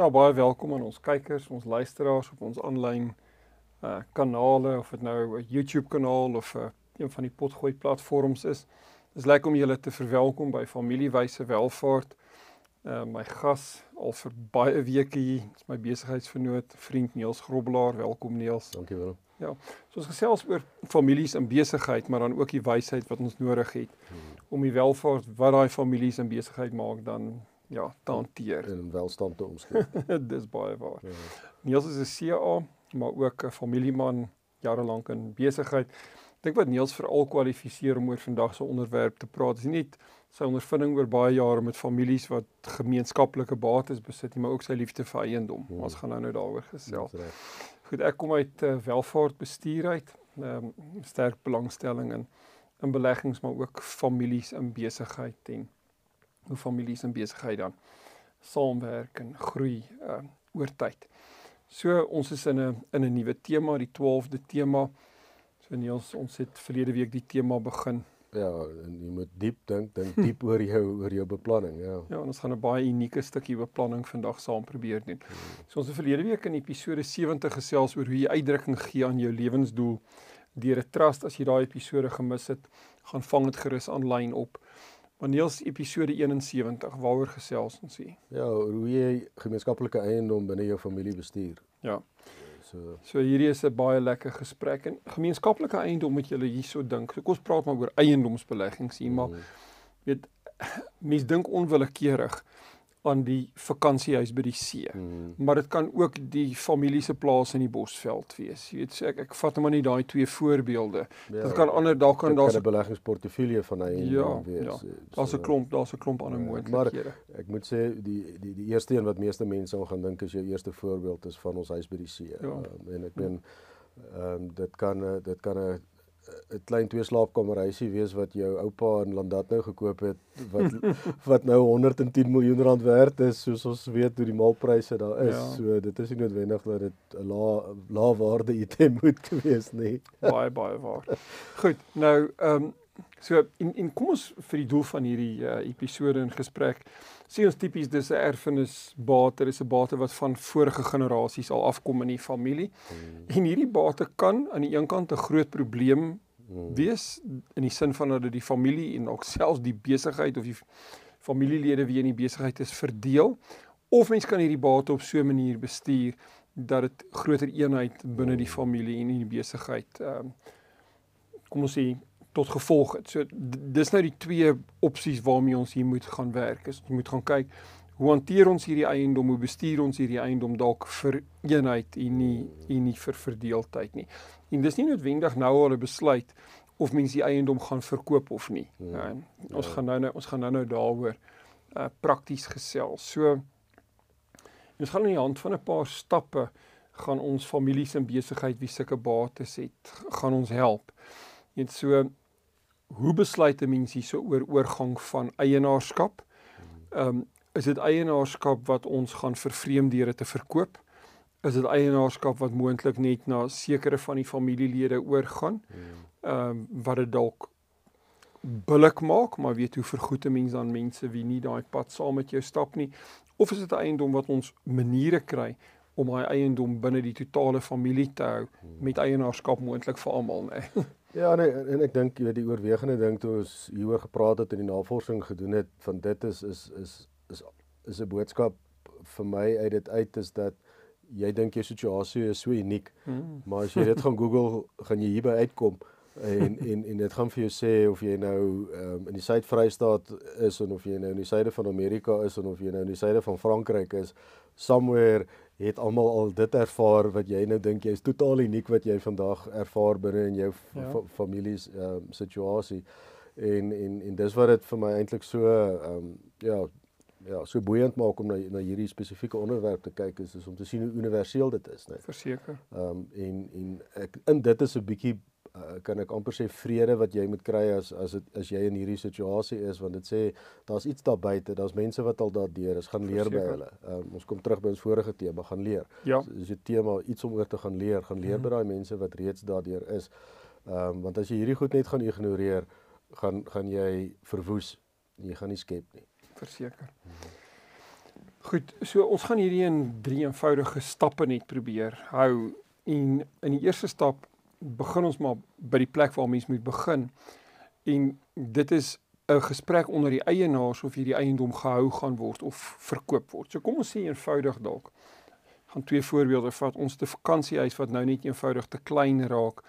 Ja, baie welkom aan ons kykers, ons luisteraars op ons aanlyn uh kanale of dit nou 'n YouTube kanaal of 'n uh, een van die potgooi platforms is. Dis lekker om julle te verwelkom by Familiewyse Welvaart. Uh my gas al vir baie weke hier, is my besigheidsvernoot, vriend Niels Grobbelaar. Welkom Niels. Dankie Willem. Ja. So ons gesels oor families in besigheid, maar dan ook die wysheid wat ons nodig het hmm. om die welvaart wat daai families in besigheid maak dan ja, te hanteer en welstand te omskep. Dis baie waar. Ja. Niels is 'n CA, maar ook 'n familieman jare lank in besigheid. Ek dink wat Niels veral kwalifiseer om oor vandag se onderwerp te praat, is nie net sy ondervinding oor baie jare met families wat gemeenskaplike bates besit nie, maar ook sy liefde vir eiendom. Hmm. Ons gaan nou nou daaroor gesels. Goed, ek kom uit uh, welvaart bestuur uit. Ehm um, sterk belangstelling in in beleggings maar ook families in besigheid en hoe families en besigheid dan saamwerk en groei uh, oor tyd. So ons is in 'n in 'n nuwe tema, die 12de tema. So Niels, ons het verlede week die tema begin. Ja, en jy moet diep dink, dink diep oor jou oor jou beplanning, ja. Ja, ons gaan 'n baie unieke stukkie beplanning vandag saam probeer doen. So ons het verlede week in episode 70 gesels oor hoe jy uitdrukking gee aan jou lewensdoel deur 'n trust. As jy daai episode gemis het, gaan vang dit gerus aanlyn op. Maneels episode 71 waaroor gesels ons hier. Ja, hoe jy gemeenskaplike eiendom binne jou familie bestuur. Ja. So so hierdie is 'n baie lekker gesprek en gemeenskaplike eiendom moet julle hierso dink. So kom ons praat maar oor eiendomsbeleggings hier, maar mm. weet mense dink onwillekeurig aan die vakansiehuis by die see. Hmm. Maar dit kan ook die familie se plaas in die Bosveld wees. Jy weet, so ek ek vat maar net daai twee voorbeelde. Ja, dit kan ander dalk kan daar 'n beleggingsportefeulje van hy ja, wees. Ja. Daar's 'n klomp, daar's 'n klomp ander ja, moontlikhede. Ek moet sê die die die eerste een wat meeste mense al gaan dink is jou eerste voorbeeld is van ons huis by die see. Ja. Uh, en ek meen ehm um, dit kan dit kan 'n 'n klein twee slaapkamer huisie wees wat jou oupa in Landatnou gekoop het wat wat nou 110 miljoen rand werd is soos ons weet hoe die maalpryse daar is. Ja. So dit is nie noodwendig dat dit 'n lae lae waarde item moet wees nie. baie baie waar. Goed, nou ehm um, so in in kom ons vir die doel van hierdie uh, episode in gesprek sien ons tipies dis 'n erfenisbate, dis 'n bate wat van vorige generasies al afkom in die familie. Hmm. En hierdie bate kan aan die een kant 'n groot probleem hmm. wees in die sin van dat dit die familie en ook selfs die besigheid of die familielede wie in die besigheid is verdeel of mens kan hierdie bate op so 'n manier bestuur dat dit groter eenheid binne die hmm. familie en in die besigheid ehm um, kom ons sê tot gevolg het. So dis nou die twee opsies waarmee ons hier moet gaan werk. Is ons moet gaan kyk hoe hanteer ons hierdie eiendom, hoe bestuur ons hierdie eiendom dalk vir eenheid en nie en nie vir verdeeldheid nie. En dis nie noodwendig nou al 'n besluit of mens die eiendom gaan verkoop of nie. Hmm. Ja, ons ja. gaan nou nou ons gaan nou nou daaroor uh prakties gesels. So ons gaan in die hand van 'n paar stappe gaan ons families en besigheid wie sulke bates het, gaan ons help. Net so hoe besluit 'n mens hierso oor oorgang van eienaarskap? Ehm um, is dit eienaarskap wat ons gaan vervreem deur dit te verkoop? Is dit eienaarskap wat moontlik net na sekere van die familielede oorgaan? Ehm um, wat dit dalk billik maak, maar weet hoe vergoed 'n mens dan mense wie nie daai pad saam met jou stap nie? Of is dit 'n eiendom wat ons maniere kry om daai eiendom binne die totale familie te hou met eienaarskap moontlik vir almal, nê? Nee? Ja, nee, en ek dink jy weet die oorwegende ding toe ons hieroor gepraat het en die navorsing gedoen het van dit is is is is is 'n boodskap vir my uit dit uit is dat jy dink jou situasie is so uniek. Hmm. Maar as jy dit gaan Google, gaan jy hierby uitkom en en en dit gaan vir jou sê of jy nou um, in die Suid-Vrystaat is of jy nou in die suide van Amerika is of jy nou in die suide van Frankryk is, somewhere het almal al dit ervaar wat jy nou dink jy is totaal uniek wat jy vandag ervaar binne in jou ja. familie se um, situasie en en en dis wat dit vir my eintlik so ehm um, ja ja, so boeiend maak om na na hierdie spesifieke onderwerp te kyk is, is om te sien hoe universeel dit is, né? Verseker. Ehm um, en en ek in dit is 'n bietjie uh, kan ek amper sê vrede wat jy moet kry as as dit as jy in hierdie situasie is want dit sê daar's iets daar buite, daar's mense wat al daardeur is, gaan leer Verseker. by hulle. Um, ons kom terug by ons vorige tema, gaan leer. Ja. Dis so, 'n tema iets om oor te gaan leer, gaan leer mm -hmm. by daai mense wat reeds daardeur is. Ehm um, want as jy hierdie goed net gaan ignoreer, gaan gaan jy verwoes. Jy gaan nie skep nie. Verseker. Goed, so ons gaan hierdie in drie eenvoudige stappe net probeer hou. En in die eerste stap begin ons maar by die plek waar mens moet begin. En dit is 'n gesprek onder die eienaars of hierdie eiendom gehou gaan word of verkoop word. So kom ons sê eenvoudig dalk. Gaan twee voorbeelde vat. Ons te vakansiehuis wat nou net eenvoudig te klein raak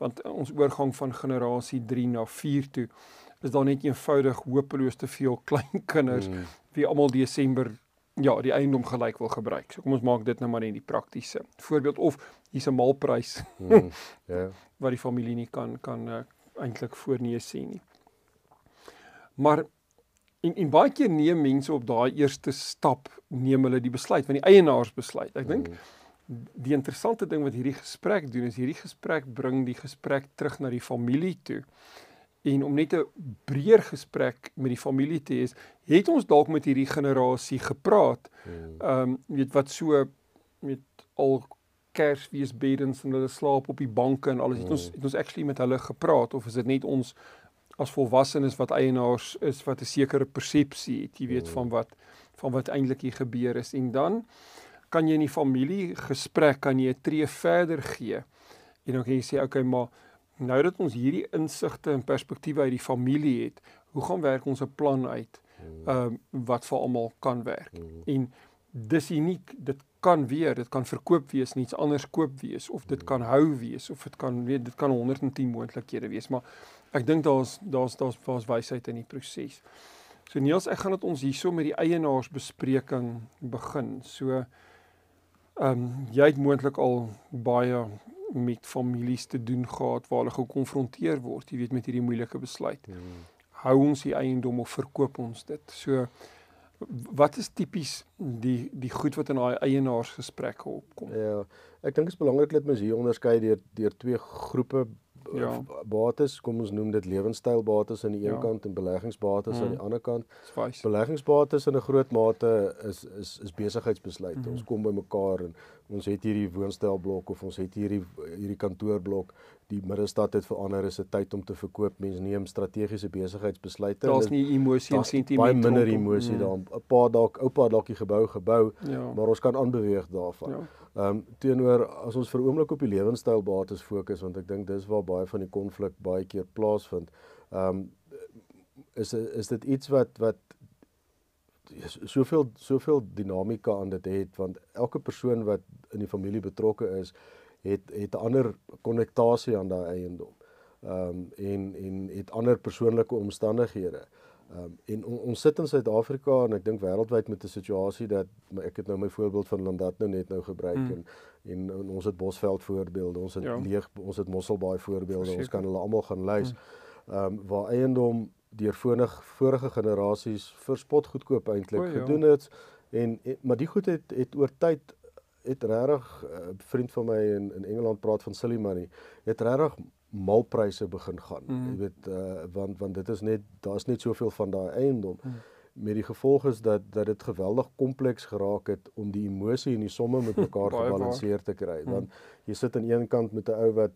want ons oorgang van generasie 3 na 4 toe is daar net eenvoudig hopeloos te veel klein kinders mm. wie almal Desember ja, die eiendom gelyk wil gebruik. So kom ons maak dit nou maar net die praktiese voorbeeld of hier's 'n malprys. Mm. Ja. yeah. wat die familie nie kan kan uh, eintlik voorneem sien nie. Maar en en baie keer neem mense op daai eerste stap neem hulle die besluit van die eienaars besluit. Ek dink mm. die interessante ding wat hierdie gesprek doen is hierdie gesprek bring die gesprek terug na die familie toe en om net 'n breër gesprek met die familie te hê, het ons dalk met hierdie generasie gepraat. Hmm. Ehm um, weet wat so met al Kersfeesbedens en hulle slaap op die banke en alles. Het ons hmm. het ons actually met hulle gepraat of is dit net ons as volwassenes wat eienaars is wat 'n sekere persepsie het, jy weet van wat van wat eintlik hier gebeur is en dan kan jy in die familie gesprek kan jy 'n tree verder gee. En dan kan jy sê okay, maar nou dat ons hierdie insigte en perspektiewe uit die familie het, hoe gaan werk ons 'n plan uit? Hmm. Ehm uh, wat vir almal kan werk. Hmm. En dis uniek, dit kan weer, dit kan verkoop wees, niks anders koop wees of dit hmm. kan hou wees of dit kan weet dit kan 110 moontlikhede wees, maar ek dink daar's daar's daar's daar's wysheid in die proses. So Niels, ek gaan dit ons hierso met die eienaarsbespreking begin. So ehm um, jy het moontlik al baie met families te doen gehad waar hulle gekonfronteer word, jy weet met hierdie moeilike besluit. Hmm. Hou ons die eiendom of verkoop ons dit? So wat is tipies die die goed wat in daai eienaarsgesprekke opkom? Ja, ek dink dit is belangrik dat mens hier onderskei deur deur twee groepe ja. bates, kom ons noem dit lewenstylbates aan die een ja. kant en beleggingsbates mm. aan die ander kant. Beleggingsbates in 'n groot mate is is is besigheidsbesluite. Mm. Ons kom by mekaar en ons het hierdie woonstelblok of ons het hierdie hierdie kantoorblok. Die middelstad het verander, is 'n tyd om te verkoop. Mense neem strategiese besigheidsbesluite. Daar's nie emosie en sentiment baie minder emosie mm. daar. 'n Paar dalk oupa dalk die gebou gebou, ja. maar ons kan aanbeweeg daarvan. Ja. Ehm um, teenoor as ons vir oomblik op die lewenstylbates fokus want ek dink dis waar baie van die konflik baie keer plaasvind. Ehm um, is is dit iets wat wat soveel soveel dinamika aan dit het want elke persoon wat in die familie betrokke is het het 'n ander konnektasie aan daai eiendom. Ehm um, en en het ander persoonlike omstandighede. Ehm um, en on, ons sit in Suid-Afrika en ek dink wêreldwyd met 'n situasie dat ek het nou my voorbeeld van Landat nou net nou gebruik mm. en, en en ons het Bosveld voorbeelde, ons het ja. leeg ons het Mosselbaai voorbeelde, Verzeker. ons kan hulle almal gaan lys. Mm. Ehm um, waar eiendom deur vorige vorige generasies verspot goedkoop eintlik ja. gedoen het en, en maar die goed het het oor tyd het regtig 'n uh, vriend van my in in Engeland praat van silly money. Het regtig malpryse begin gaan. Mm. Jy weet uh, want want dit is net daar's net soveel van daai eiendom. Mm. Met die gevolg is dat dat dit geweldig kompleks geraak het om die emosie en die somme met mekaar gebalanseer te kry. Mm. Want jy sit aan een kant met 'n ou wat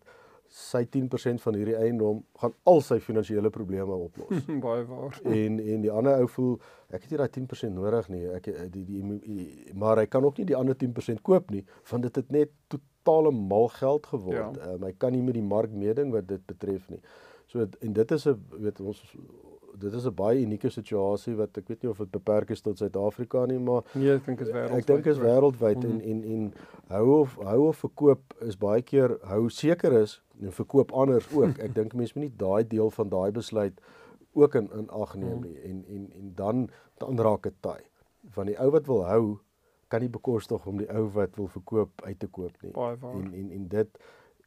sy 10% van hierdie eiendom gaan al sy finansiële probleme oplos. Baie waar. En en die ander ou voel ek het nie daai 10% nodig nie. Ek die, die die maar hy kan ook nie die ander 10% koop nie want dit het net totale mal geld geword. Ja. Um, hy kan nie met die mark meeding wat dit betref nie. So en dit is 'n weet ons dit is 'n baie unieke situasie wat ek weet nie of dit beperk is tot Suid-Afrika nie, maar nee, ek dink is wêreldwyd. Ek dink is wêreldwyd en en en hou of hou of verkoop is baie keer hou seker is en verkoop anders ook. Ek dink mense moet nie daai deel van daai besluit ook in in ag neem nie en en en dan dan raak dit taai. Van die ou wat wil hou kan nie bekostig om die ou wat wil verkoop uit te koop nie. En en en dit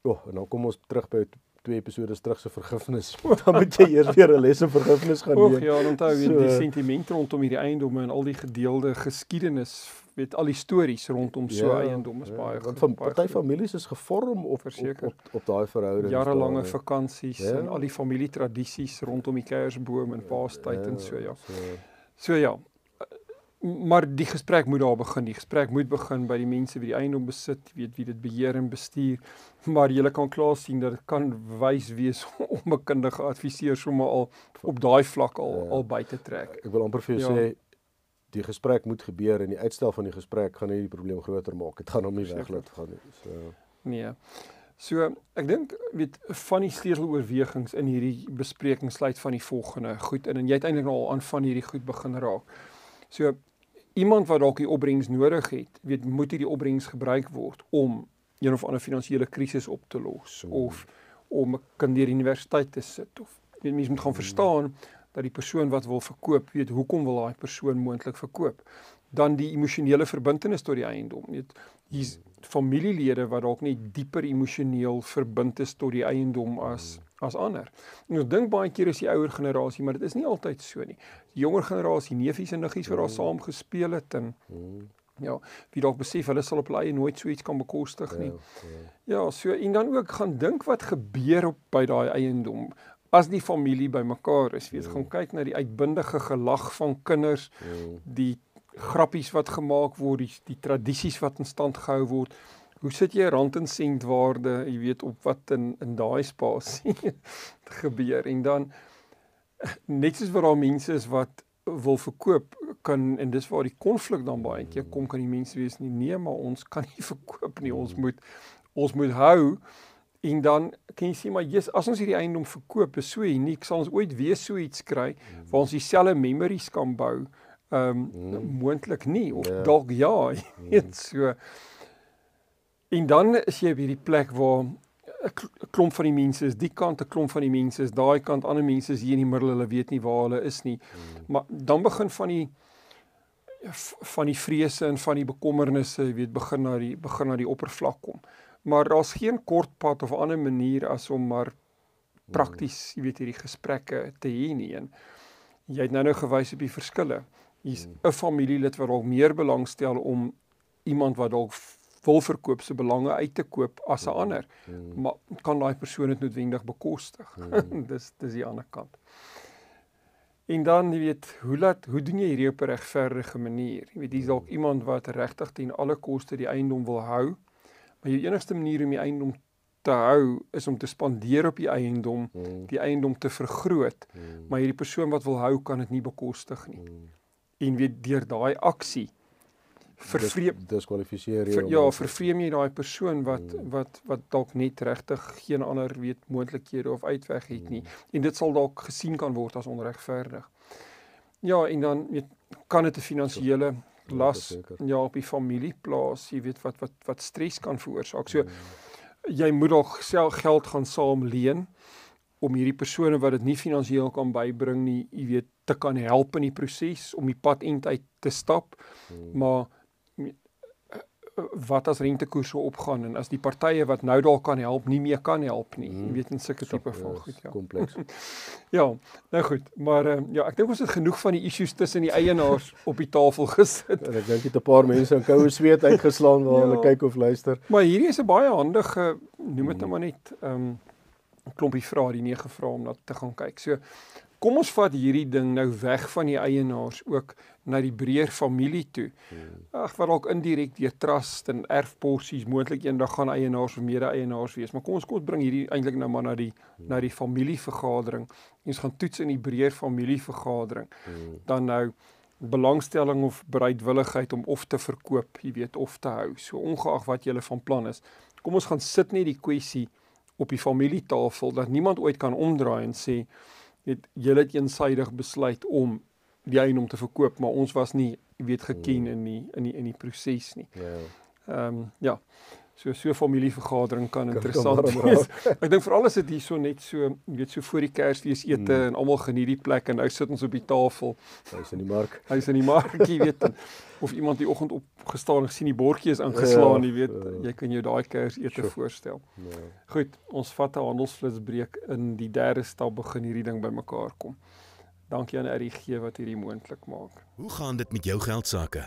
oh, en dan kom ons terug by twee episode terug se vergifnis. Dan moet jy eers weer 'n les in vergifnis gaan neem. ja, en onthou So- die sentiment rondom hierdie eiendomme en al die gedeelde geskiedenis, weet al die stories rondom so Ja, eiendom is ja, baie want van baie party families is gevorm op op Verseker. op, op daai verhoudings. jarelange vakansies Ja. en al die familietradisies rondom die kersboom en paastyd en so ja. So, So ja. Maar die gesprek moet daar begin. Die gesprek moet begin by die mense wie die eiendom besit, weet wie dit beheer en bestuur. Maar jy kan klaar sien dat dit kan wys wees om 'n kundige adviseur sommer al op daai vlak al Ja. al by te trek. ek wil amper vir jou Ja. sê die gesprek moet gebeur en die uitstel van die gesprek gaan net die probleem groter maak. Dit gaan hom nie weglaat gaan nie. So Nee. So ek dink weet van die sleuteloorwegings in hierdie bespreking sluit van die volgende goed in en jy het eintlik al aan van hierdie goed begin raak. So iemand wat dalk die opbrengs nodig het, weet moet hierdie opbrengs gebruik word om een of ander finansiële krisis op te los Mm. of om 'n kind deur die universiteit te sit of weet mense moet gaan verstaan dat die persoon wat wil verkoop, weet hoekom wil daai persoon moontlik verkoop. Dan die emosionele verbintenis tot die eiendom. Weet hier's familielede wat dalk net dieper emosioneel verbind is tot die eiendom as as ander. En ons dink baie keer is die ouer generasie, maar dit is nie altyd so nie. Die jonger generasie, neefies en niggies wat daar saam gespeel het en mm, ja, wie dalk besef hulle sal op hulle eie nooit so iets kan bekostig ja, nie. ja. Ja, so en dan ook gaan dink wat gebeur op by daai eiendom as die familie bymekaar is. Weet, gaan kyk na die uitbundige gelag van kinders, Mm, die grappies wat gemaak word, die, die tradisies wat in stand gehou word. Hoe sit jy rand en sent waarde, jy weet op wat in in daai spasie gebeur? En dan net soos wat daar mense is wat wil verkoop kan en dis waar die konflik dan baie keer kom kan die mense wees nie nee maar ons kan nie verkoop nie ons moet ons moet hou. En dan kan jy sê maar Jesus as ons hierdie eiendom verkoop is so uniek sal ons ooit weer so iets kry waar ons dieselfde memories kan bou? Ehm um, moontlik nie of Ja. dalk ja jy weet so en dan is jy op hierdie plek waar 'n kl- 'n klomp van die mense is. Die kant 'n klomp van die mense is daai kant ander mense is hier in die middel. Hulle weet nie waar hulle is nie. Maar dan begin van die van die vrese en van die bekommernisse jy weet begin na die begin na die oppervlak kom. Maar daar's geen kort pad of 'n ander manier as om maar prakties jy weet hierdie gesprekke te hê nie. En jy het nou nou gewys op die verskille. Hier's 'n familielid wat dalk meer belangstel om iemand wat dalk wil verkoop se belange uit te koop as 'n ander. mm, maar kan daai persoon dit noodwendig bekostig? Dis dis die ander kant. En dan jy weet hoe laat hoe doen jy hierdie op 'n regverdige manier? Jy weet hier's dalk iemand wat regtig teen alle koste die eiendom wil hou maar jou enigste manier om die eiendom te hou is om te spandeer op die eiendom mm, die eiendom te vergroot. Mm, maar hierdie persoon wat wil hou kan dit nie bekostig nie. Mm. en weet deur daai aksie vervreem Dis- diskwalifiseer jy ver, ja vervreem jy daai persoon wat Mm. wat wat dalk net regtig geen ander weet moontlikhede of uitweg het nie. En dit sal dalk gesien kan word as onregverdig. Ja en dan weet kan dit 'n finansiële Ja, las ja op die familie plaas jy weet wat wat wat stres kan veroorsaak. So Mm, jy moet dalk self geld gaan saam leen om hierdie persone wat dit nie finansiëel kan bybring nie, jy weet, te kan help in die proses om die pad uit te stap. mm, Maar wat as rentekoerse opgaan en as die partye wat nou dalk kan help nie meer kan help nie. Jy Mm. weet in sulke tipe ja, van is goed ja. Kompleks. Ja, nou goed, maar uh, ja, ek dink ons het genoeg van die issues tussen die eienaars op die tafel gesit. En ek dink dit 'n paar mense in koue sweet uitgeslaan waar Ja. hulle kyk of luister. Maar hierdie is 'n baie handige noem dit nou maar net ehm um, klompie vrae, die nege vrae om na te gaan kyk. So kom ons vat hierdie ding nou weg van die eienaars ook na die breër familie toe. Ag, wat dalk indirek deur trust en erfporsies moontlik eendag gaan eienaars of mede-eienaars wees. Maar kom ons kom ons bring hierdie eintlik nou maar na die na die familievergadering. Ons gaan toets in die breër familievergadering. Mm, Dan nou belangstelling of bereidwilligheid om of te verkoop, jy weet, of te hou. So ongeag wat jy van plan is. Kom ons gaan sit net die kwessie op die familietafel dat niemand ooit kan omdraai en sê weet julle het eensaidig besluit om die eiendom te verkoop, maar ons was nie weet geken in die in die in die proses nie. Ja. Ehm um, ja. So so familievergadering kan Kan interessant kan wees. Ek dink veral as dit hier so net so, jy weet, so voor die Kersfees ete Mm. en almal geniet die plek en nou sit ons op die tafel. Hy's in die mark. Hy's in die markie, weet en, of iemand die oggend opgestaan en gesien die bordjie is ingeslaan, jy weet, ja. jy kan jou daai Kersete Sure. voorstel. Ja. Goed, ons vat 'n handelsflitsbreek in die derde stap begin hierdie ding bymekaar kom. Dankie aan RGG wat hierdie moontlik maak. Hoe gaan dit met jou geld sake?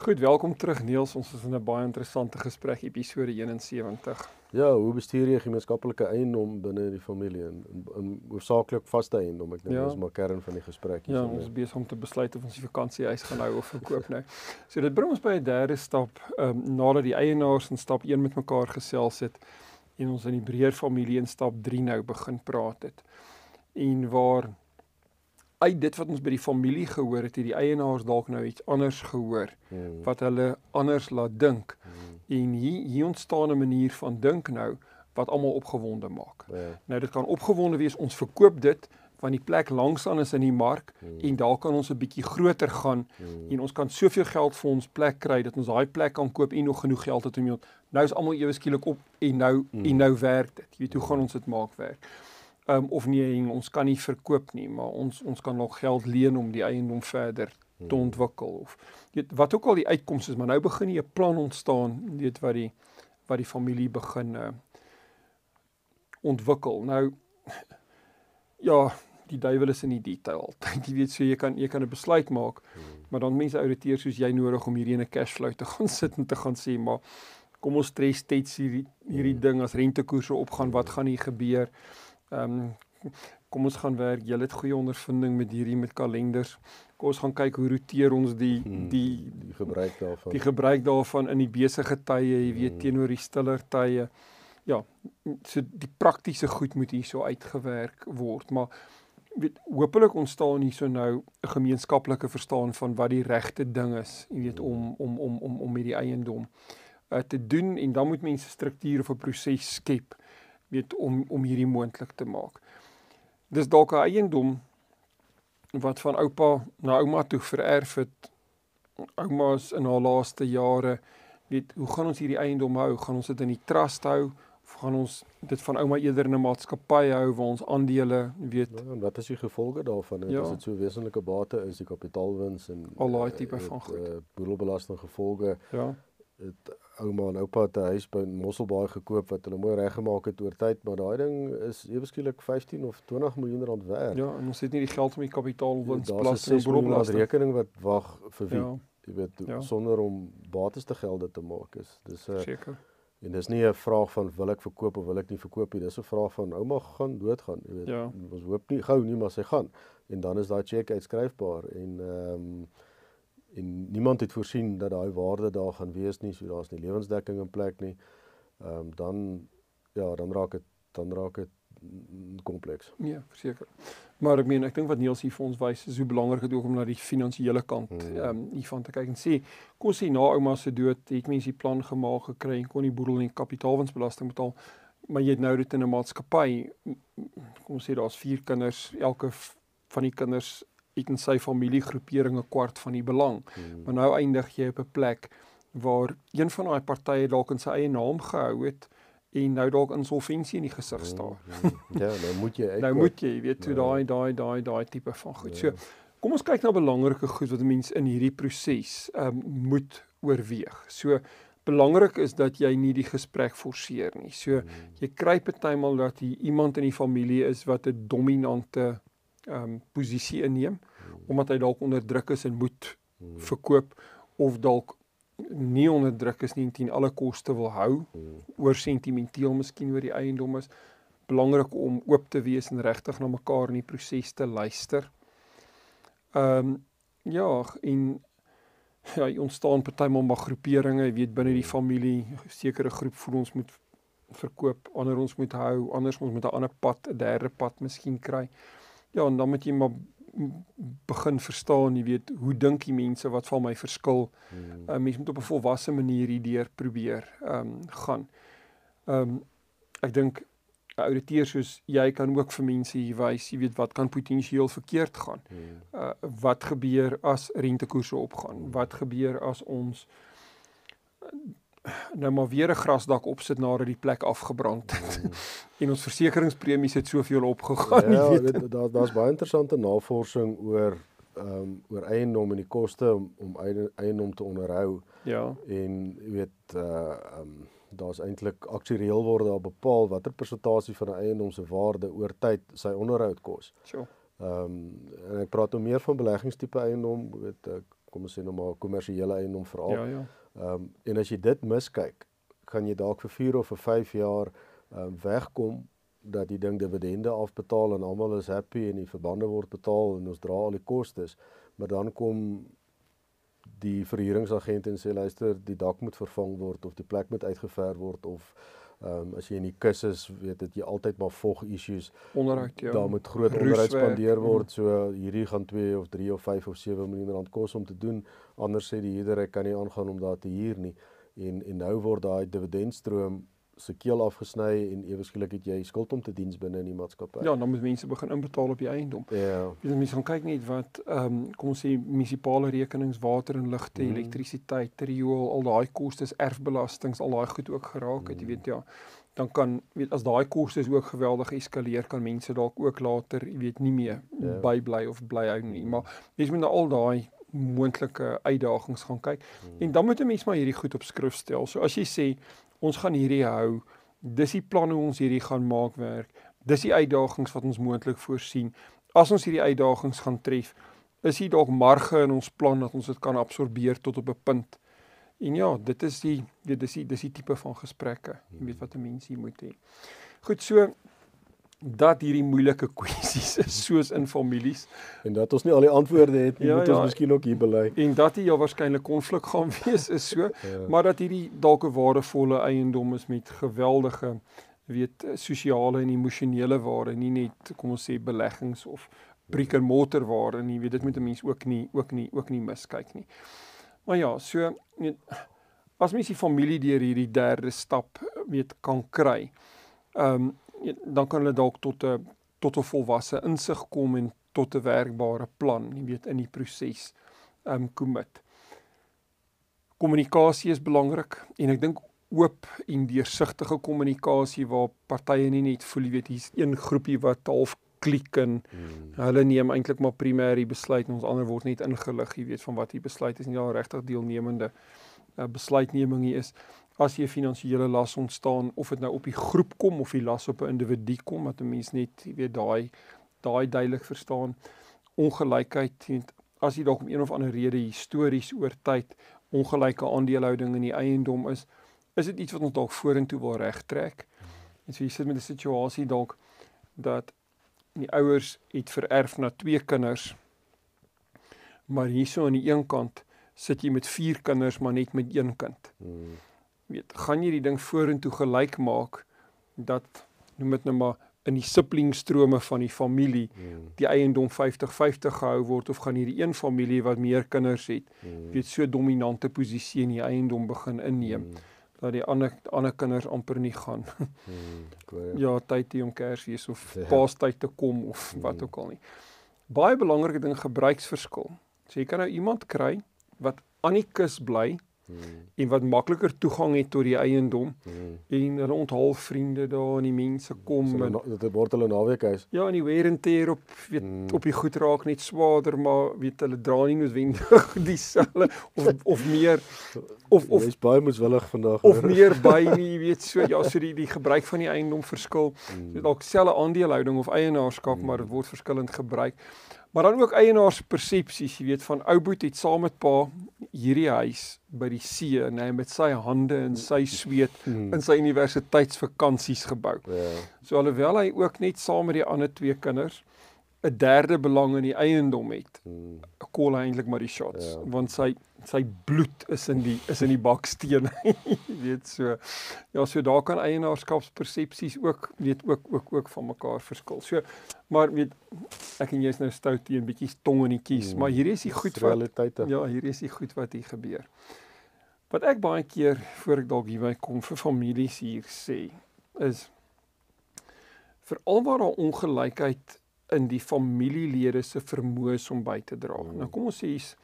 Goed, welkom terug Niels. Ons is in 'n baie interessante gesprek episode 71. Ja, hoe bestuur jy gemeenskaplike eiendom binne die familie en in, in hoofsaaklik vaste eiendom? Ek dink Ja. dis maar kern van die gesprek hier. Ja, ons is besig om te besluit of ons die vakansiehuis gaan hou of verkoop nou. So dit bring ons by 'n derde stap, ehm um, nadat die eienaars in stap 1 met mekaar gesels het en ons in die breër familie in stap 3 nou begin praat het. En waar uit dit wat ons by die familie gehoor het, het die eienaars dalk nou iets anders gehoor Hmm. wat hulle anders laat dink. Hmm. En hier hier ontstaan 'n manier van dink nou wat almal opgewonde maak. Ja. Nou dit kan opgewonde wees ons verkoop dit want die plek langs aan is in die mark Hmm. en daar kan ons 'n bietjie groter gaan Hmm. en ons kan soveel geld vir ons plek kry dat ons daai plek kan koop en nog genoeg geld het om jou nou is almal ewe skielik op en nou Mm. en nou werk dit. Jy weet hoe gaan ons dit maak werk? Um, of nee, ons kan nie verkoop nie, maar ons ons kan nog geld leen om die eiendom verder te Hmm. ontwikkel of weet wat ook al die uitkomste is, maar nou begin hier 'n plan ontstaan, weet wat die wat die familie begin uh, ontwikkel. Nou ja, die duiwel is in die detail altyd. Jy weet so jy kan jy kan 'n besluit maak, Hmm. maar dan mense ouditeurs soos jy nodig om hierdie in 'n cashflow te gaan sit en te gaan sê maar kom ons stres tets hierdie hierdie Mm. ding as rentekoerse opgaan, wat gaan hier gebeur? Ehm um, kom ons gaan werk. Jy het goeie ondervinding met hierdie met kalenders. Kom ons gaan kyk hoe roteer ons die Hmm. die die gebruik daarvan. die gebruik daarvan in die besige tye, jy weet Mm. teenoor die stiller tye. Ja, so die praktiese goed moet hierso uitgewerk word, maar weet hopelik ontstaan hierso nou 'n gemeenskaplike verstaan van wat die regte ding is, jy weet om om om om om met die eiendom uh, te doen en dan moet mense struktuur of 'n proses skep weet om om hierdie moontlik te maak. Dis dalk 'n eiendom wat van oupa na ouma toe vererf het. Ouma's in haar laaste jare weet hoe gaan ons hierdie eiendom hou? Gaan ons dit in die trust hou of gaan ons dit van ouma eerder in 'n maatskappy hou waar ons aandele weet Ja, en wat is die gevolge daarvan? En Ja. As dit so wesenlike bate is, die kapitaalwins en Al daai eh, tipe van goed. eh, boedelbelasting gevolge. ja Het ouma en oupa het 'n huis by Mosselbaai gekoop wat hulle mooi reggemaak het oor tyd, maar daai ding is ewe skielik 15 of 20 miljoen rand werd. ja en ons het nie die geld om die en 6 miljoen rand boedelbelasting. rekening wat wag vir wie? Ja, Jy weet, Ja. sonder om bates te gelde te maak is. Dis 'n seker. En dis nie 'n vraag van wil ek verkoop of wil ek nie verkoop nie. Dis 'n vraag van ouma gaan doodgaan, jy weet. Ja. Ons hoop nie gou nie, maar sy gaan. En dan is daai cheque uitskryfbaar en ehm um, en niemand het voorsien dat daai waarde daar gaan wees nie, so daar's nie lewensdekking in plek nie. Ehm um, dan ja, dan raak dit dan raak dit mm, kompleks. Ja, verseker. Maar ek meen ek dink wat Niels hier vir ons wys is hoe belangrik dit ook om na die finansiële kant Hmm. ehm um, hiervan te kyk en sê ons sê na ouma se dood het mense die plan gemaak gekry en kon die boedel en kapitaalwinsbelasting betaal maar jy het nou dit in 'n maatskappy kom ons sê daar's vier kinders elke van die kinders het in sy familiegroepering 'n kwart van die belang Hmm. maar nou eindig jy op 'n plek waar een van daai partye dalk in sy eie naam gehou het en nou dalk insolventie in die gesig staan Mm, mm. Ja, nou moet jy uitkoop. Nou moet jy weet hoe Ja. daai daai daai daai tipe van goed. So Ja. kom ons kyk na belangrike goed wat 'n mens in hierdie proses ehm um, moet oorweeg. So belangrik is dat jy nie die gesprek forceer nie. So Mm, jy kry partymal dat hier iemand in die familie is wat 'n dominante ehm um, posisie inneem omdat hy dalk onder druk is en moet mm, verkoop of dalk nie onder druk is nie en teen alle koste wil hou mm, oor sentimenteel miskien oor die eiendom is belangrik om oop te wees en regtig na mekaar in die proses te luister. Ehm um, ja, en ja, ontstaan partymal maar groeperinge, jy weet binne die familie, 'n sekere groep voel ons moet verkoop, ander ons moet hou, anders ons moet 'n ander pad, 'n derde pad miskien kry. Ja, en dan moet jy maar begin verstaan, jy weet, hoe dink die mense wat van my verskil? Hmm. Uh, mense moet op 'n volwasse manier hierdeur probeer ehm um, gaan. Ehm um, ek dink 'n ouditeur soos jy kan ook vir mense hier wys, jy weet wat kan potensieel verkeerd gaan. Hmm. Uh wat gebeur as rentekoerse opgaan? Hmm. Wat gebeur as ons nou maar weer 'n grasdak opsit nadat die plek afgebrand het. Hmm. en ons versekeringspremies het soveel opgegaan, ja, jy weet. Daar daar's baie interessante navorsing oor ehm um, oor eiendom en die koste om om eiendom te onderhou. Ja. En jy weet uh ehm um, daar's eintlik aktuariël word daar bepaal watter persentasie van 'n eiendom se waarde oor tyd sy onderhoud kos. Sjoe. Ehm um, en ek praat nou meer van beleggingstipe eiendom, weet ek, kom ons sê nou maar kommersiële eiendom veral. Ja, ja. Ehm um, en as jy dit miskyk, kan jy dalk vir 4 of vir 5 jaar ehm um, wegkom dat die ding dividende afbetaal en almal is happy en die verbande word betaal en ons dra al die kostes, maar dan kom die verhuuringsagent en sê luister die dak moet vervang word of die plek moet uitgever word of ehm um, as jy in die kus is weet dit jy altyd maar vog issues. Onderhoud ja. Daar moet groot onderhoud spandeer word mm. so hierdie gaan 2 of 3 of 5 of 7 miljoen rand kos om te doen. Anders sê die huurder ek kan nie aangaan om daar te huur nie. En en nou word daai dividendstroom se keel afgesny en ewe skielik het jy skuld om te diens binne in die maatskappy. Ja, dan moet mense begin inbetaal op die eiendom. Ja. Jy mense gaan kyk net wat ehm um, kom ons sê munisipale rekenings, water en ligte, mm. elektrisiteit, riool, al daai kostes, erfbelastings, al daai goed ook geraak het, mm. jy weet ja. Dan kan weet as daai kostes ook geweldig eskaleer, kan mense dalk ook later, jy weet, nie meer ja. bybly of bly hou nie. Maar jy moet na al daai moontlike uitdagings gaan kyk. Hmm. En dan moet 'n mens maar hierdie goed op skrif stel. So as jy sê ons gaan hierdie hou. Dis die plan hoe ons hierdie gaan maak werk. Dis die uitdagings wat ons moontlik voorsien. As ons hierdie uitdagings gaan tref, is hier dalk marge in ons plan dat ons dit kan absorbeer tot op 'n punt. En ja, dit is die dit is die dis die tipe van gesprekke. Jy weet wat 'n mens hier moet hê. Goed, so dat hierdie moeilike kwessies is soos in families en dat ons nie al die antwoorde het nie, ja, moet ons ja, miskien ook hier bely. En dat hier ja waarskynlik konflik gaan wees is so, ja. maar dat hierdie dalk 'n waardevolle eiendom is met geweldige weet sosiale en emosionele waarde, nie net kom ons sê beleggings of brick and mortar waarde nie. Weet dit moet 'n mens ook nie ook nie ook nie miskyk nie. Maar ja, so weet as mens die familie deur hierdie derde stap weet kan kry. Ehm um, dan kan hulle dalk tot 'n tot 'n volwasse insig kom en tot 'n werkbare plan, jy weet, in die proses um commit. Kommunikasie is belangrik en ek dink oop en deursigtige kommunikasie waar partye nie net voel jy weet hier's een groepie wat half klik en hmm. hulle neem eintlik maar primêr die besluit en ons ander word net ingelig, jy weet van wat hier besluit is nie al regtig deelnemende uh, besluitneming hier is as jy finansiële las ontstaan of dit nou op die groep kom of die las op 'n individu kom dat 'n mens net weet daai daai duidelik verstaan. Ongelykheid as jy dalk om een of ander rede histories oor tyd ongelyke aandelehouding in die eiendom is is dit iets wat ons dalk vorentoe wil regtrek. En so jy sit met 'n situasie dalk dat die ouers het vererf na twee kinders maar hierso aan die een kant sit jy met vier kinders maar net met een kind. Hmm weet gaan jy die ding vorentoe gelyk maak dat noem dit nou maar in die siblingstrome van die familie hmm. die eiendom 50-50 gehou word of gaan hierdie een familie wat meer kinders het hmm. weet so dominante posisie in die eiendom begin inneem hmm. dat die ander ander kinders amper nie gaan hmm. ja tyd om Kersfees of ja. Paastyd te kom of hmm. wat ook al nie baie belangrike ding gebruiksverskil so jy kan nou iemand kry wat aan die kus bly Hmm. En wat makliker toegang het tot die eiendom. Hmm. En hulle onthaal vriende daar en die mense kom so, en dit word hulle naweekhuis. Ja, en die wear and tear op weet hmm. op die goed raak net swaarder, maar weet hulle dra nie noodwendig dieselfde of of meer of of is baie moeswillig vandag. Of meer by nie, weet so ja, so die die gebruik van die eiendom verskil. Hmm. Dalk selfe aandelehouding of eienaarskap, hmm. maar dit word verskillend gebruik. Maar dan ook eienaarspersepsies, jy weet van ou boet het saam met pa hierdie huis by die see, nê, nee, met sy hande en sy sweet hmm. in sy universiteitsvakansies gebou. Ja. So alhoewel hy ook net saam met die ander twee kinders 'n derde belang in die eiendom het, Hmm. call hy eintlik maar die shots Ja. want sy sy bloed is in die is in die baksteen. Jy weet so. Ja, so daar kan eienaarskapspersepsies ook weet ook ook ook van mekaar verskil. So maar weet ek en jy is nou stout teen bietjie tong in die kies, Hmm. maar hierdie is die goed wat realiteite. Ja, hier is die goed wat hier gebeur. Wat ek baie keer voor ek dalk hierby kom vir families hier sê is veral waar daar ongelykheid in die familielede se vermoëns om by te dra. Mm. Nou kom ons sê hier's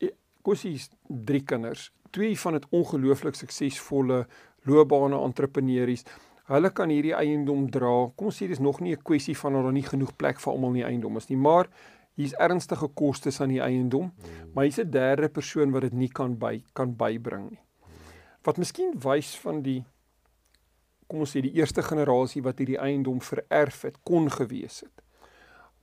eh, kom ons sê hier's drie kinders. Twee van dit ongelooflik suksesvolle loopbane entrepreneurs. Hulle kan hierdie eiendom dra. Kom ons sê dis nog nie 'n kwessie van dat daar nie genoeg plek vir almal in die eiendom is nie, maar hier's ernstige kostes aan die eiendom, Hmm. maar hier's 'n derde persoon wat dit nie kan by kan bybring nie. Wat miskien wys van die kom ons sê die eerste generasie wat hierdie eiendom vererf het, kon gewees het.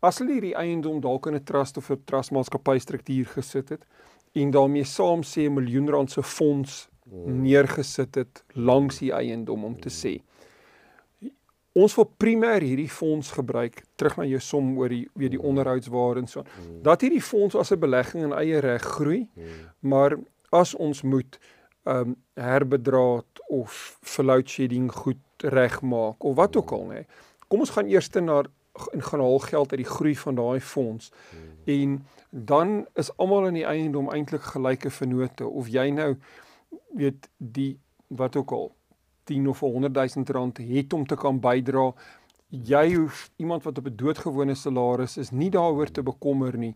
As hulle hierdie eiendom dalk in 'n trust of 'n trustmaatskappy struktuur gesit het en daarmee saam sê 'n miljoen rand se fonds Hmm. neergesit het langs die eiendom om te sê ons wil primêr hierdie fonds gebruik terug na jou som oor die weet die onderhoudswaarde en so aan. Dat hierdie fonds as 'n belegging in eie reg groei maar as ons moet ehm um, herbedraad of vir load shedding goed regmaak of wat ook al nê. Kom ons gaan eers na en gaan haal geld uit die groei van daai fonds. En dan is almal in die eiendom eintlik gelyke vennote of jy nou weet die wat ook al 10 of 100 000 rand het om te kan bydra. Jy hoef iemand wat op 'n doodgewone salaris is nie daaroor te bekommer nie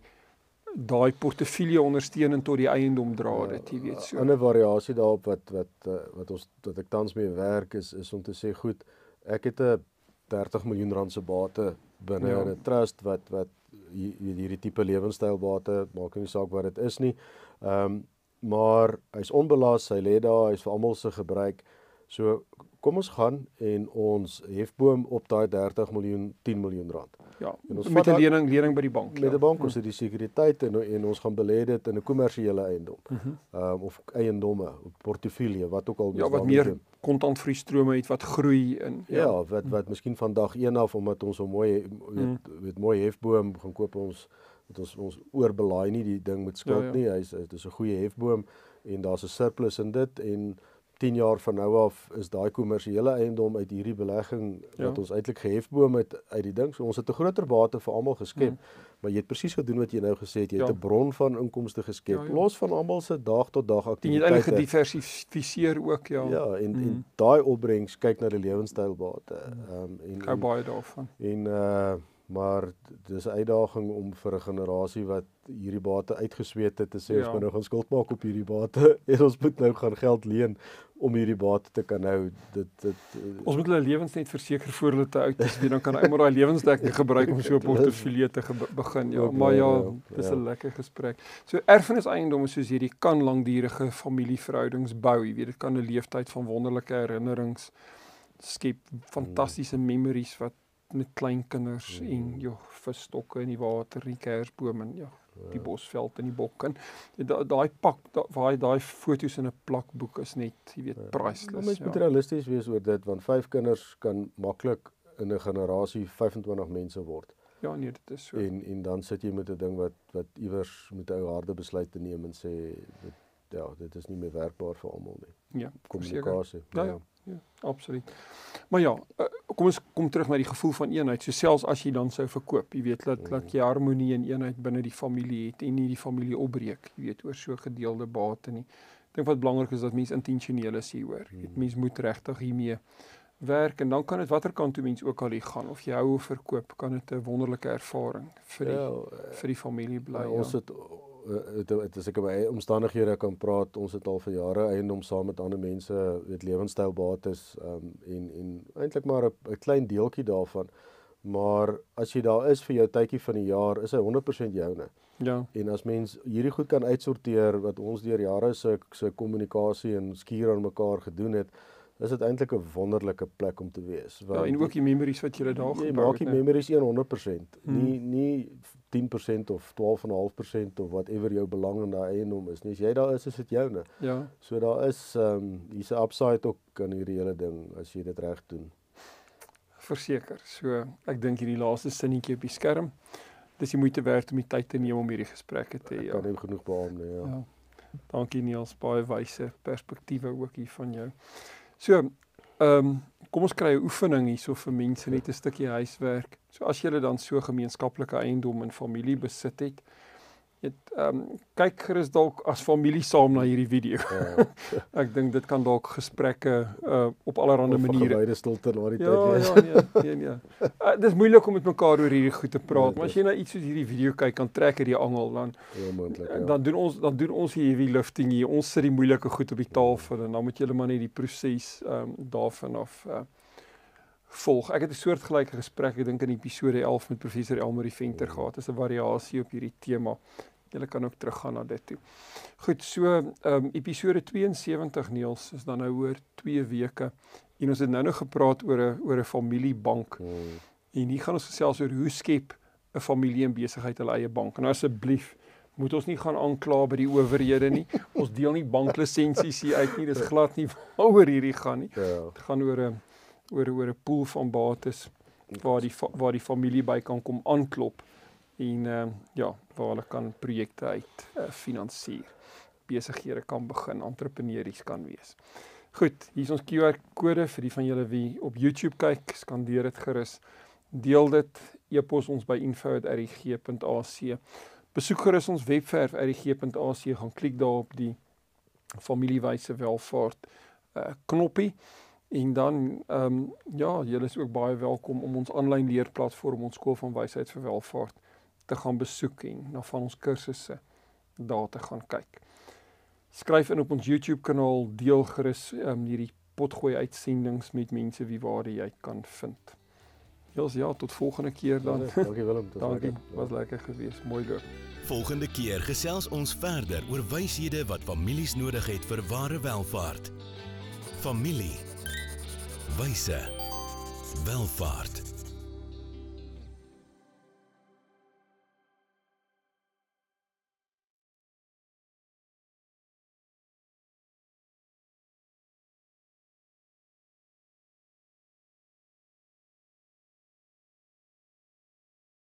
daai portefeulje ondersteunend tot die eiendom dra dit jy weet 'n so Ander variasie daarop wat wat uh, wat ons wat ek tans mee werk is is om te sê goed, ek het 'n 30 miljoen rand se bate binne Ja. 'n trust wat wat hi- hi- hierdie tipe lewenstylbate maak nie saak wat dit is nie. Ehm um, maar hy's onbelas, hy lê daar, hy's vir almal se gebruik. So kom ons gaan en ons hefboom op daai 30 miljoen 10 miljoen rand. ja en ons met 'n lening lening by die bank Met ja. 'n bank ons het die sekuriteit en en ons gaan belê dit in 'n kommersiële eiendom. Mhm. Ehm um, of eiendomme, of portefeulje, wat ook al ja wat meer doen. kontantvloei strome het wat groei in Ja, ja wat wat miskien van dag 1 af omdat ons 'n mooi weet, Mm. weet mooi hefboom gaan koop ons dat ons ons oorbelaai nie die ding met skuld Ja, ja. nie. Hy's dit is 'n goeie hefboom en daar's 'n surplus in dit en 10 jaar van nou af is daai kommersiële eiendom uit hierdie belegging Ja. wat ons eintlik gehefboom het uit die ding. So ons het 'n groter bate vir almal geskep. Mm. Maar jy het presies gedoen wat jy nou gesê het. Jy het Ja. 'n bron van inkomste geskep Ja, ja. los van almal se dag tot dag en jy het eintlik aktiwiteite. gediversifiseer ook ja Ja, en Mm. en daai opbrengs kyk na die lewenstylbate. Ehm um, en, en baie daarvan En uh maar dis 'n uitdaging om vir 'n generasie wat hierdie bate uitgesweet het te sê ons Ja. moet nou gaan skuld maak op hierdie bate en ons moet nou gaan geld leen om hierdie bate te kan hou. Dit dit uh, Ons moet hulle lewens net verseker voor hulle te oud is, weet dan kan hy maar daai lewensdekking gebruik om so 'n portefeulje te begin. Ja, maar ja, ja, dis ja. 'n lekker gesprek. So erfeniseiendomme soos hierdie kan langdurige familieverhoudings bou, jy weet, dit kan 'n leeftyd van wonderlike herinnerings skep, fantastiese memories wat met kleinkinders Mm. en ja, visstokke in die water, die kersbome en ja, die bosveld en die bok en da- daai pak da- waar daai foto's in 'n plakboek is net, jy weet, Maar priceless. mens moet Ja. realisties wees oor dit want vyf kinders kan maklik in 'n generasie 25 mense word. ja, nee, dit is so. En en dan sit jy met 'n ding wat wat iewers moet 'n ou harde besluit te neem en sê dit ja, dit is nie meer werkbaar vir almal nie. Ja, Kommunikasie. Ja, ja. Ja, absoluut. Maar ja, uh, kom ons kom terug na die gevoel van eenheid. So selfs as jy dan sou verkoop, jy weet dat dat jy harmonie en eenheid binne die familie het en nie die familie opbreek, jy weet oor so gedeelde bate nie. Ek dink wat belangrik is dat mens intentioneel is hieroor. Jy weet mens moet regtig hiermee werk en dan kan dit watter kant toe mens ook al hier gaan of jy hou of verkoop, kan dit 'n wonderlike ervaring vir die Ja, vir die familie bly. Ja, Ja, ons het het, het as ek by eie omstandighede kan praat, ons het al vir jare eiendom saam met ander mense, weet lewenstylbates um, en en eintlik maar 'n 'n klein deeltjie daarvan. Maar as jy daar is vir jou tydjie van die jaar, is hy 100% joune. ja, En as mens hierdie goed kan uitsorteer wat ons deur jare se se kommunikasie en skuur aan mekaar gedoen het, is dit eintlik 'n wonderlike plek om te wees. ja en ook die memories wat jy daar jy gebou maak het. die nee. memories 100%. Hmm. Nie nie 10% of 12.5% of whatever jou belang in daai eiendom is nie. As jy daar is, is dit joune. Ja. So daar is ehm um, hier's 'n upside ook aan hierdie hele ding as jy dit reg doen. verseker. So ek dink hierdie laaste sinnetjie op die skerm. Dis die moeite werd om die tyd te neem om hierdie gesprekke te hê. Ja. kan nie genoeg beamoen nie, ja. ja. Dankie Niels, baie wyse perspektiewe ook hier van jou. So, ehm um, kom ons kry 'n oefening hierso vir mense net 'n stukkie huiswerk. So as jy dan so gemeenskaplike eiendom in familie besit het, Jy ehm um, kyk gerus dalk as familie saam na hierdie video. Ja. Ek dink dit kan dalk gesprekke uh op allerlei maniere. Gewyde stilte na die Ja, tyd wees. ja, nee, nee, nee. Uh, dis moeilik om met mekaar oor hierdie goed te praat, maar as jy na iets soos hierdie video kyk, kan trek jy die angel dan Heel moontlik, ja. dan doen ons dan doen ons hier heavy lifting hier. Ons sit die moeilike goed op die tafel en dan moet julle maar net die proses ehm um, daarvan af uh volg. Ek het 'n soortgelyke gesprek, ek dink in episode 11 met professor Elmarie Venter gehad. Dit is 'n variasie op hierdie tema. Julle kan ook teruggaan na dit toe. Goed, so ehm um, episode 72 Niels is dan nou oor 2 weke. En ons het nou nog gepraat oor 'n oor 'n familiebank. Hmm. En hier gaan ons gesels oor hoe skep 'n familie en besigheid hulle eie bank. En asseblief moet ons nie gaan aankla by die owerhede nie. Ons deel nie banklisensies hier uit nie. Dis glad nie waaroor hierdie gaan nie. Ja. Dit gaan oor 'n oor oor 'n pool van bates waar die waar die familie by kan kom aanklop en uh, ja, waar hulle kan projekte uit uh, finansier. Besighede kan begin, entrepreneurs kan wees. Goed, hier is ons QR kode vir die van julle wie op YouTube kyk, skandeer dit gerus. Deel dit, e-pos ons by info@rg.ac. Besoek gerus ons webwerf rg.ac, gaan klik daar op die familiewyse welvaart uh, knoppie en dan ehm um, ja, julle is ook baie welkom om ons aanlyn leerplatform ons skool van wysheid vir welvaart te gaan besoek en na van ons kursusse daar te gaan kyk. Skryf in op ons YouTube kanaal, deel gerus ehm um, hierdie potgooi uitsendings met mense wie waar jy kan vind. Jels ja, tot volgende keer dan. Dankie Willem, dit was Dankie, lekker. was lekker geweest. Mooi loop. Volgende keer gesels ons verder oor wyshede wat families nodig het vir ware welvaart. Familie. Wyse. Welvaart.